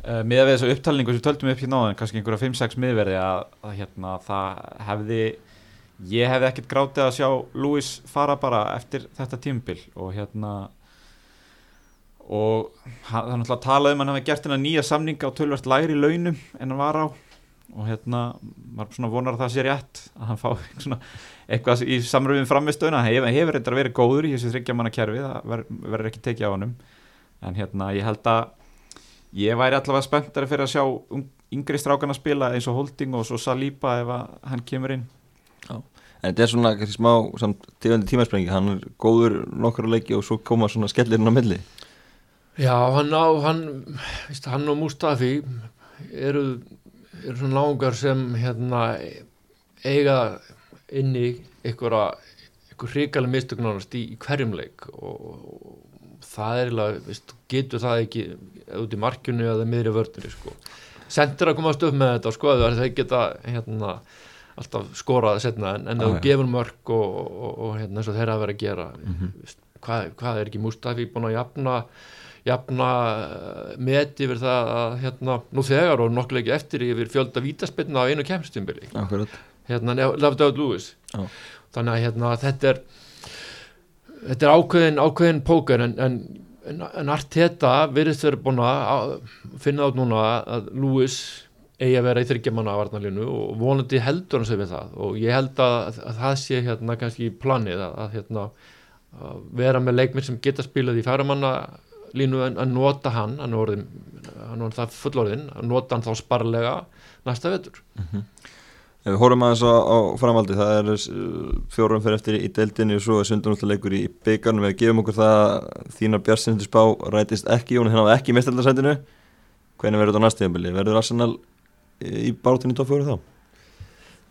uh, með við þessu upptalningu sem töldum upp hérna áðan, kannski einhverja 5-6 miðverði að, að hérna það hefði ég hefði ekkert grátið að sjá Lewis fara bara eftir þetta tímbil og hérna og hann- það er náttúrulega talað um hann hefði gert hennar nýja samninga á tölvert lægri launum en hann var á og hérna, maður svona vonar að það sé rétt að hann fá svona eitthvað í samröfum framistöðuna, hann hefur, hefur reyndar verið góður í þessu þryggja manna kerfi, það ver, verður ekki tekið á honum. En hérna ég held að ég væri allavega spenntari fyrir að sjá ung- yngri strákan að spila eins og Holding og svo Saliba ef að hann kemur inn. En þetta er svona kannski smá samt tíðandi tímasprengi, hann er góður nokkru leiki og svo koma svona skellirinn á milli. Já, hann á hann, veist, hann og Mustafi eru, eru svona náungar sem hérna eiga inni einhverja einhver hrikalega mistök nánast í, í hverjum leik og, og það er eiginlega, getur það ekki út í markjunu eða miðri vörðinni sko. sendir að komast upp með þetta sko, það geta hérna alltaf skorað setna en, en Já, þú gefur mörg og, og, og hérna eins og þeirra að vera að gera Mhm. veist, hvað, hvað er ekki Mustafi búin að jafna jafna uh, meti yfir það að hérna, nú þegar og nokkuð ekki eftir yfir fjölda vítaspinna á einu Akkurat hérna, Lafdöð Lewis Já. þannig að hérna, þetta er þetta er ákveðin, ákveðin póker en, en, en, en Arteta virðist verið búin að finna át núna að Lewis eigi að vera í þryggjamanna varnalínu og vonandi heldur hann sig við það. Og ég held að, að það sé hérna kannski planið að, að hérna að vera með leikmið sem geta spilað í færamanna línu en að nota hann hann er það fullorðin að nota hann þá sparlega næsta vetur Ef við horfum aðeins á, á framaldi, það er uh, fjórum fyrir eftir í deildinni og svo er sundunúttaleikur í byggarnum við gefum okkur það að þínar bjartsindu spá rætist ekki, hún er hérna ekki mestaldarsætinu hvernig verður þetta næstíðanbili? Verður Arsenal í bátunni tóf fjóru þá?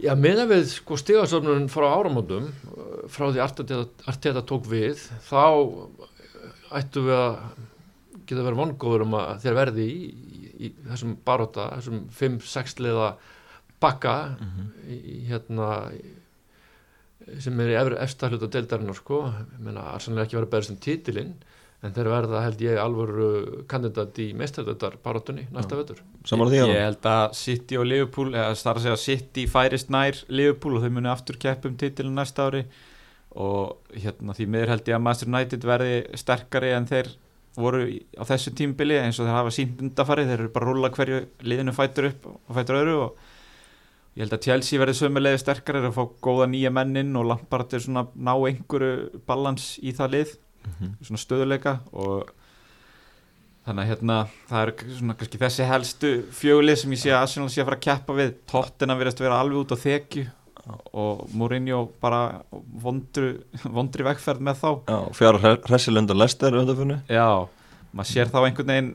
Já, meðan við sko stigasöfnun frá áramótum uh, frá því Arteta, tók við þá ættu við að geta verið vongóður um að þeir verði í, í, í þessum baróta, þessum 5-6 liða bakka í, í hérna sem er í efri efsta hluta deildarinnar sko, ég meina Arsenal er ekki verið að berðast um titilinn en þeir verða held ég alvöru kandidat í meistardöldar baróttunni næsta því Ég held að City og Liverpool eða er að segja City færist nær Liverpool og þau muni aftur keppum titilin næsta ári. Og hérna því miður held ég að Master United verði sterkari en þeir voru á þessu tímbili eins og þeir hafa sínt undafarið, þeir eru bara að rúlla hverju liðinu fætur upp og fætur öðru og ég held að Chelsea verði sömulegði sterkari þeir að fá góða nýja mennin og Lampard er svona ná einhverju balans í það lið svona stöðuleika og þannig að hérna það eru svona kannski þessi helstu fjögulið sem ég sé að Arsenal sé að fara að keppa við. Tottenham verðast að vera alveg út á þekju og Mourinho bara vondru, vondri vegferð með þá. Já, fjara hressilund og lester undanfunni já, maður sér þá einhvern veginn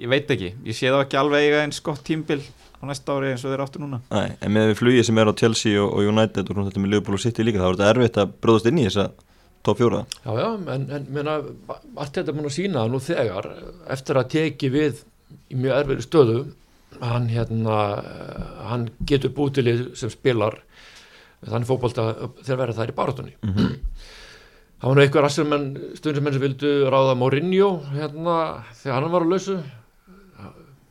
ég veit ekki, ég sé þá ekki alveg eiga eins gott tímbil á næsta ári eins og þeir áttu núna. Nei, en með flugi sem er á Chelsea og, og United og þetta með Liverpool og City líka þá er þetta erfitt að bróðast inn í þessa top fjóra. Já, já, en, en meina, allt þetta múin að sína nú þegar eftir að teki við í mjög erfiðri stöðu hann, hérna, hann getur bútilið sem spilar þannig fótbolta þegar verða þær í barátunni mm -hmm. Það var nú einhver assumenn, stundismenn sem vildu ráða Mourinho hérna þegar hann var á lausu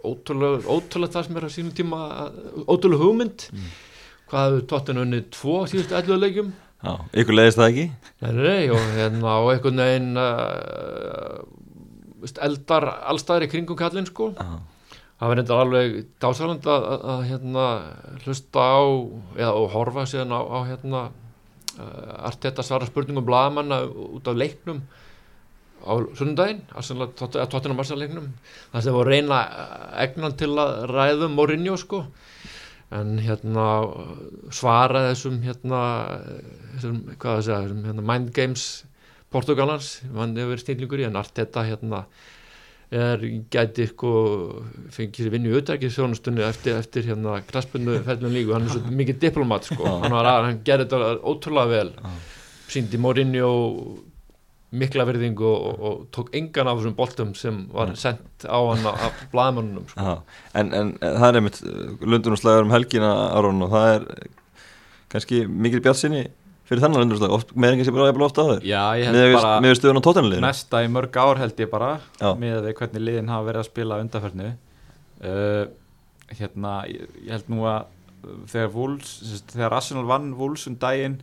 ótrúlega, ótrúlega það sem er að sínum tíma ótrúlega hugmynd mm. hvað hefur tóttinu unni tvo síðustu elluðu leikjum Já, ykkur leiðist það ekki? Nei, nei, og hérna og einhvern veginn uh, eldar allstæðir í kringum kallin sko Já. það var eitthvað alveg dásaland að, að, að hérna hlusta á eða og horfa síðan á, á hérna uh, allt þetta svara spurningum blagamanna út af leiknum á sundaginn að tóttina marsaleiknum það sem var reyna egnan til að ræðum Mourinho sko. En hérna svara þessum hérna, þessum, hvað það segja, þessum hérna, mind games Portugalans, mann hefur verið stílingur í en allt þetta hérna er gæti sko fengið sér vinnu í auðvitað þjónustunni eftir, eftir hérna klaspunnu fellum líku, hann er svo mikið diplomat sko, hann, var, hann gerði þetta ótrúlega vel. Síndi Mourinho mikla verðingu og, og, tók engan af þessum boltum sem var sendt á hann af blæðmannunum sko. en, en það er einmitt lundunumslæður um helgina Aron og það er kannski mikil bjart sinni fyrir þennan lundunumslæð, með enginn sem bara er ofta held bara með stöðun á tóttanliðinu Mesta í mörg ár held ég bara Já. með hvernig liðin hafa verið að spila undanferðinu uh, hérna, ég, ég held nú að þegar Wolves, þegar Arsenal vann Wolves um daginn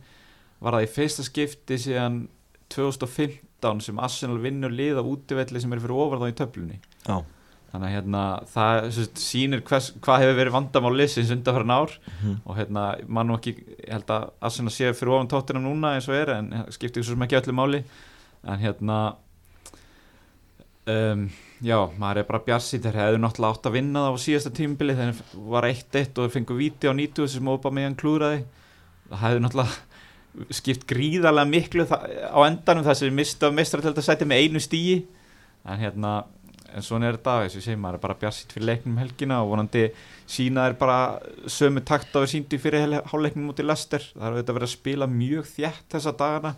var það í fyrsta skipti síðan 2015 sem Arsenal vinnur lið á útivelli sem er fyrir ofar þá í töflunni Já. þannig að hérna, það sérst, sýnir hvers, hvað hefur verið vandamálið sem undanfæra nár mm -hmm. og hérna, mann og ekki, held að Arsenal sé fyrir ofan tóttina núna eins og er en skiptir svo sem ekki öllu máli en hérna um, já, maður er bara bjarsið þeir hefðu náttúrulega átt að vinna það á síðasta tímbili þegar var 1-1 og þeir fengu viti á 90 sem ópa meðan klúraði það hefðu náttúrulega skipt gríðarlega miklu á endanum að við mista mistratöldarsæti með einu stíi en hérna en svona er þetta, þess að ég segi maður er bara bjart fyrir leiknum helgina og vonandi sína er bara sömu takt á því síndi fyrir háleiknum út í Lester það er auðvitað verið að spila mjög þjætt þessa dagana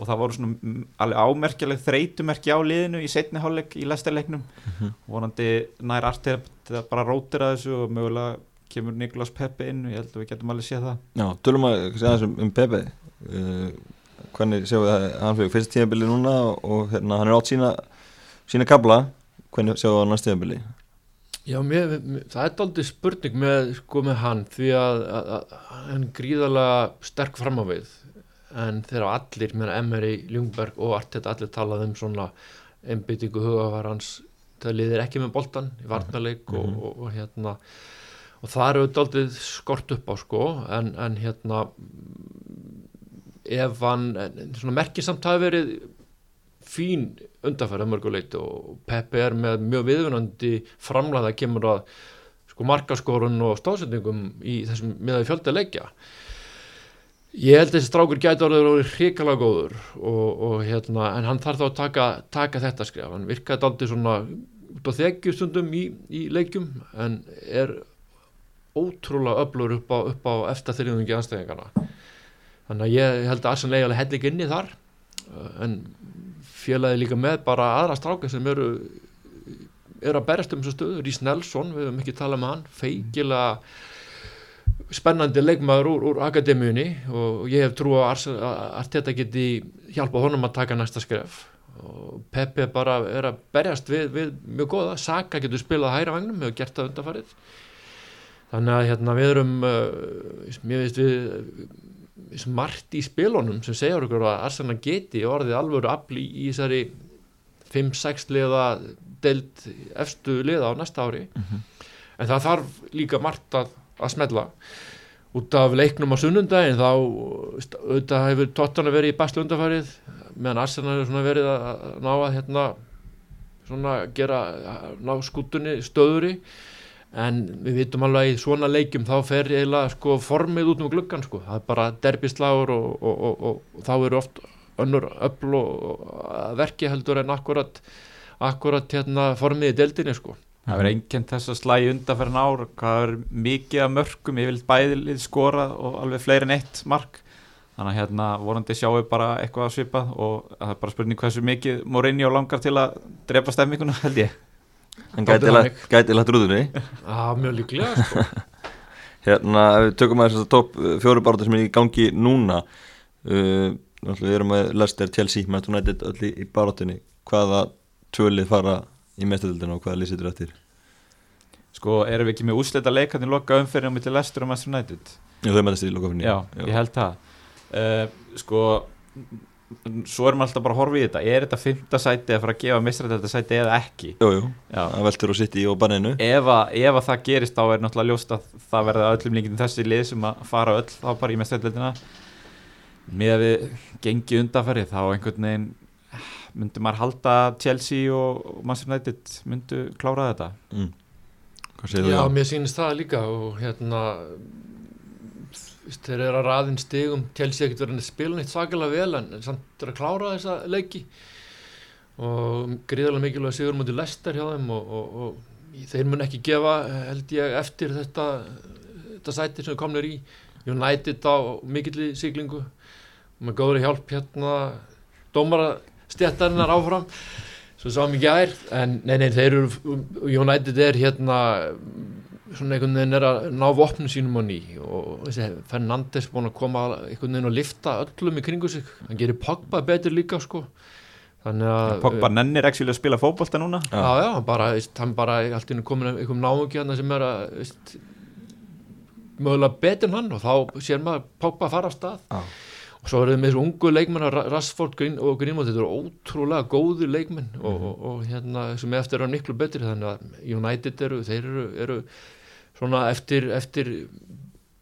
og það voru svona alveg ámerkjaleg þreytumerki á liðinu í setni háleik í Lesterleiknum mm -hmm. vonandi nær artið bara rótir að þessu og mögulega kemur Niklas Pepe inn. Og ég held að við getum alveg séð það. Já, tölum að segja þessum um Pepe uh, hvernig séum við að hann fyrir fyrst tíðanbili núna og, og hérna, hann er átt sína sína kabla, hvernig séum við á næst tíðanbili Já, mér, mér, það er aldrei spurning með, sko, með hann því að, að, að hann gríðarlega sterk fram á við en þegar allir, mér Emery, Ljungberg og Arteta allir talað um svona einbyttingu hugavarans það liðir ekki með boltan í varnarleik mm -hmm. og, og, og hérna. Og það eru aldrei skort upp á sko. En, en hérna ef hann svona merkisamt hafi verið fín undarfæra mörguleit og Peppi er með mjög viðvunandi framlæða kemur að sko markaskorun og stóðsendingum í þessum miðaði fjölda leikja. Ég held að þessi strákur gæti orðið hrikalega góður og, og hérna en hann þarf þá að taka, taka þetta skrif hann virkaði aldrei svona út á þeggjustundum í, í leikjum en er ótrúlega öflur upp á, á eftir þrjúðungi anstæðingarna þannig að ég held að Arsen leiði held ekki inni þar. Uh, en félagi líka með bara aðra stráka sem eru eru að berast um þessu stöðu. Rís Nelson, við höfum ekki talað með hann. Feikilega spennandi leikmaður úr, úr akademíunni. Og ég hef trú að Arteta geti hjálpa honum að taka næsta skref. Og Pepe bara er að berjast við, við mjög goða, Saka getur spilað hæra vagnum, við hefum gert það undarfarið þannig að hérna við erum uh, mér veist við smart í spilunum sem segjar okkur að Arsenal geti orðið alvöru afli í þessari 5-6 liða deild efstu liða á næsta ári. Mm -hmm. en það þarf líka margt að, að smella. Út af leiknum á sunnundagin þá auðvitað hefur tóttan verið í baslu undarfarið meðan Arsenal hefur verið að ná að hérna svona gera ná skutunni stöðuri en við vitum alveg að í svona leikjum þá fer eiginlega sko formið út um gluggan sko, það er bara derbisláður og, og, og, og þá eru oft önnur öll og verki heldur en akkurat akkurat hérna formið í deldinni sko. Það verður einnkjönd þess að slægi undanferðin ár hvað er mikið af mörgum ég vil bæði skora og alveg fleiri en eitt mark. Þannig að hérna vorandi sjáum við bara eitthvað svipað og það er bara spurning hversu mikið Mourinho langar til að drepa stemminguna held ég Dálítið gæti lagt rúðunni. Já, mjög líklega sko. Hérna, ef við tökum að þess að topp fjóru barða sem er í gangi núna uh, Við erum með Leicester, Chelsea, Manchester United öll í, í barátunni Hvaða tvölið fara í mestadildina og hvaða lýsitur eftir? sko erum við ekki með úslita leikarnir loka umferðin á milli Leicester og Manchester United? Já, þau mætast í lokafinni já, ég held það. Uh, sko svo erum við alltaf bara að horfa í þetta er þetta fymta sæti að fara að gefa mistrætt þetta sæti eða ekki Jú, jú, já. það veltur og sitt í og banninu ef, að, ef að það gerist þá er náttúrulega ljóst að það verða öllum líkindum þessi lið sem að fara öll þá bara í mestrættlöldina með að við gengi undanferði þá einhvern veginn myndi maður halda Chelsea og Manchester United myndu klára þetta mm. Hvað segir þú? Já, mér sýnist það líka og hérna þeir eru að raðin stigum. Chelsea ekkert verið að spila neitt svakalega vel en, samt er að klára þessa leiki. Og gríðarlega mikilvæg sigur mútið Lester hjá þeim og, og, og þeir mun ekki gefa held ég eftir þetta þetta sæti sem við komnir í. United á mikilli siglingu. Og með góðri hjálp hérna dómara stjættarinnar áfram svo sáum ekki ær en nei, nei, þeir eru United er hérna svona einhvern veginn er að ná vopnum sínum á ný. Og þessi Fernandes búin að koma einhvern veginn og lifta öllum í kringu sig. Hann gerir Pogba betur líka sko. Þannig að Pogba nennir ekki að spila fótbolta núna. Já, já, hann bara, veist, hann bara allt inn komin einhverjum hann sem er að veist, mögulega betur en hann. Og þá sér maður Pogba fara af stað. Já. og svo erum við með þessu ungu leikmenn Rassford Green, og Greenwood, þetta eru ótrúlega góði leikmenn. Og, og, og hérna sem eftir eru miklu betri. Þannig að United eru, þeir eru, eru svona eftir, eftir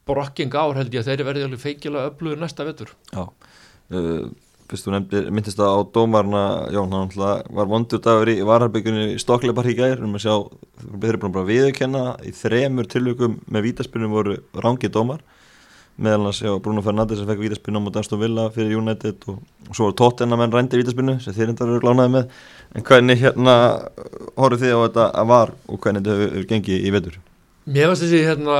brokking ár held ég að þeir verði alveg feikilega öflugur næsta vetur. Já, uh, fyrst þú nefndir, myndist það á dómarna, Jón, hann var vondur dagur í vararbyggunni í Stokkleipark í gær, um að sjá, þeir eru bara viðurkenna í þremur tilvíkum með vítaspinnum voru rangi dómar, meðal annars já, Bruno Fernandes sem fekk vítaspinnu á móti Aston Villa fyrir United og, og svo var Tottenham en rændi vítaspinnu sem þeir endar eru glánaði með, en hvernig hérna horfðu þið á þetta að var og hvernig þetta hefur, hefur gengið í vetur? Mér finnst þessi hérna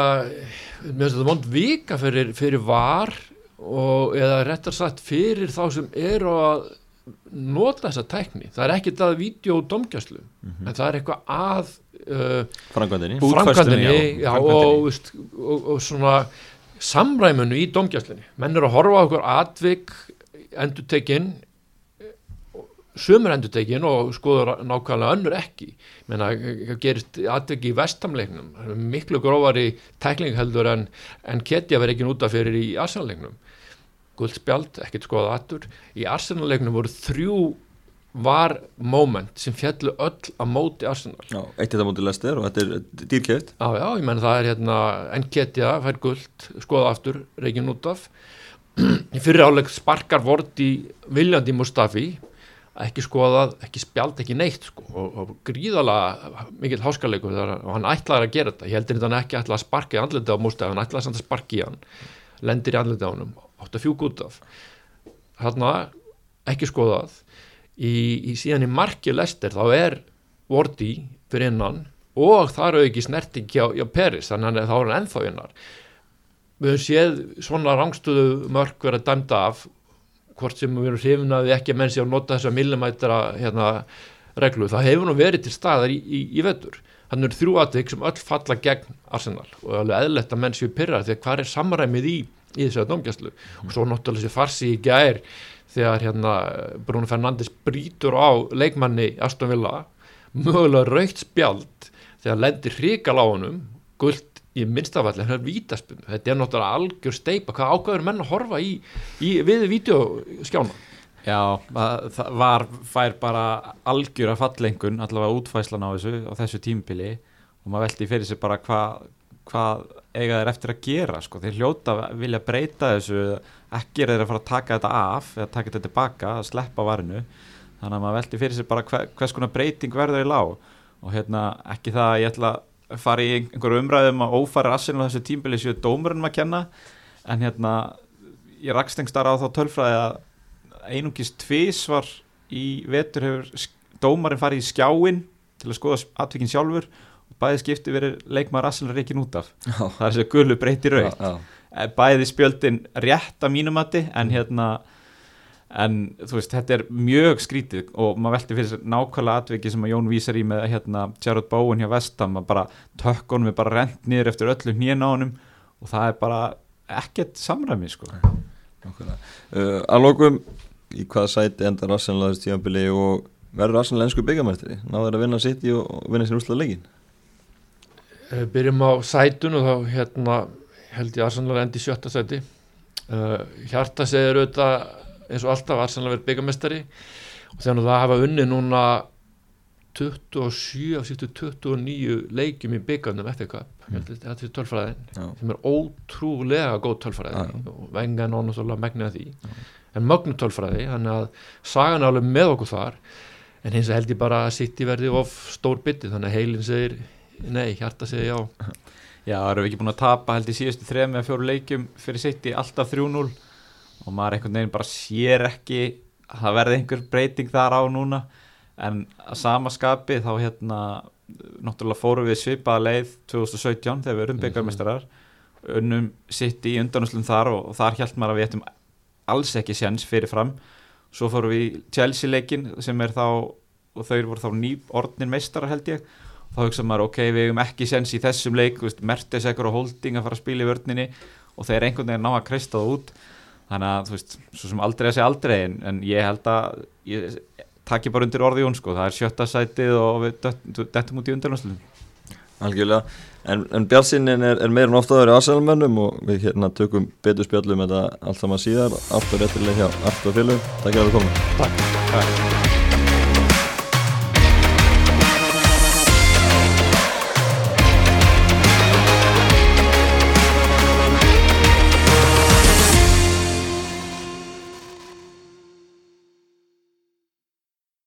mér finnst þetta vond vika fyrir, fyrir var og eða réttar sagt fyrir þá sem eru að nota þessa tækni. Það er ekkert að vídeo og domgjastlu en það er eitthvað að uh, Frangvandinni? Útfærslunni, framkvæmdini já, og, og, og svona samræmunu í domgjastlunni menn eru að horfa okkur atvik endur tekinn sömur endur tekinn og skoður nákvæmlega önnur ekki. Menna, gerist atvik í vestamleiknum miklu grófari tækling heldur en, en ketja verið ekki núta fyrir í arsenaleiknum guldspjald, ekkert skoðað aftur. Í arsenaleiknum voru þrjú var moment sem fjallu öll að móti Arsenal. Já, eitt þetta móti Lester og þetta er dýrkjöft. Já, já, ég menn það er hérna Enketja, fær guld, skoða aftur Reykján út af. Í fyrir áleik sparkar vort í Viljandi Mustafi ekki skoðað, ekki spjald, ekki neitt sko, og, og gríðalega mikill háskaleikur þar, og hann ætlaði að gera þetta. Ég heldur þetta ekki ætlaði að sparka í andliti á Mustafi hann ætlaði að sparka í hann. Lendir í andliti á hann, átt að fjúk út af. Þarna ekki skoðað. Í, í síðan í marki Lester þá er Vorti fyrir innan og það eru ekki snerting hjá, hjá Peris þannig að þá er hann ennþá innar. Við höfum séð svona rangstöðu mörg vera dæmda af hvort sem við erum hrifin að við ekki að menn sé að nota þessa millimætra hérna, reglu, það hefur nú verið til staðar í, í, í vetur. Þannig eru þrjú atvik sem öll falla gegn Arsenal og alveg eðlegt að menn séu pyrra því að hvað er samræmið í, í þessu domgjastlu og svo náttúrulega þessi farsi í gær þegar hérna Bruno Fernandes brítur á leikmanni Aston Villa. Mögulega raukt spjald þegar lendir hrikal á honum guld í minnstafalli, hann er vítaspunni þetta er náttúrulega algjör steipa hvað ákvæður menn að horfa í, í við vídeoskjána Já, það, það var fær bara algjör að fallengun allavega útfæslan á þessu á þessu tímpili og maður veldi fyrir sig bara hvað hvað eiga þeir eftir að gera sko. þeir hljóta vilja breyta þessu ekki er þeir að fara að taka þetta af eða taka þetta tilbaka, að sleppa varinu. Þannig að maður veldi fyrir sig bara hver, hvers konar breyting verður í lág. Og hérna ekki það að ég ætla að fara í einhverju umræðum að ófæra rassinu á þessu tímbili séu dómurinn að kenna en hérna ég rakst engstar á þá tölfræði að einungis tvísvar í vetur hefur dómarinn farið í skjáin til að skoða atvikin sjálfur bæði skipti verið leikmaður Arsenal reikin út af Já. það er þessi gullu breyti raut Já, já. Eh, bæði spjöldin rétt að mínumati en hérna en þú veist, þetta er mjög skrítið og maður velti fyrir sér nákvæmlega atviki sem að Jón vísar í með hérna Jared Bowen hjá Vestam að bara tökkunum er bara rent niður eftir öllu hnén á honum og það er bara ekkert samræmi sko. Nákvæmlega. Uh, að lokum í hvaða sæti endar Arsenal aðeins tímabili og verður Arsenal ennsku byggamæstri náður að vinna sitt í og, vinna sér úrslega leikin Uh, byrjum á sætun og þá hérna held ég Arsenal endi í sjötta sæti. Uh, hjarta segir auðvitað eins og alltaf Arsenal verið byggamestari og þannig að það hafa unni núna 27 af sístu 29 leikjum í byggarnum FA Cup, mm. þetta er tölfræðin Já. sem er ótrúlega góð tölfræði. Já, já. og vengan og svolítið megnið að því. En mögnu tölfræði, þannig að sagan er alveg með okkur þar. En hins held ég bara að City verði of stór bytti, þannig að heilin segir nei, hjarta segir já. Já, það eru við ekki búin að tapa held í síðustu þrejum eða fjóru leikjum fyrir sitt í alltaf 3-0 og maður einhvern veginn bara sér ekki að það verði einhver breyting þar á núna. En að sama skapi þá hérna náttúrulega fórum við svipaða leið 2017 þegar við erum byggarmestarar unnum sitt í undanúslum þar og, og þar held maður að við ættum alls ekki séns fyrir fram svo fórum við í Chelsea leikin sem er þá og þau voru þá ný orðnin meistarar held ég. Þá hugsa maður ok, við hefum ekki sens í þessum leik, þú veist, Mertesekur og Holding að fara að spila í vörninni. Og þeir einhvern veginn ná að kreista það út þannig að, þú veist, svo sem aldrei að segja aldrei en, en ég held að ég takki bara undir orði Jón, sko, það er sjötta sætið og við dett- dettum út í undanlöfslunum algjörlega. En, en Bjartsinnin er, er meira en ofta aður í Arsenalmönnum og við hérna tökum betur spjöllum þetta allt saman síðar. Allt og réttilega hjá og félug Takk fyrir að koma. Takk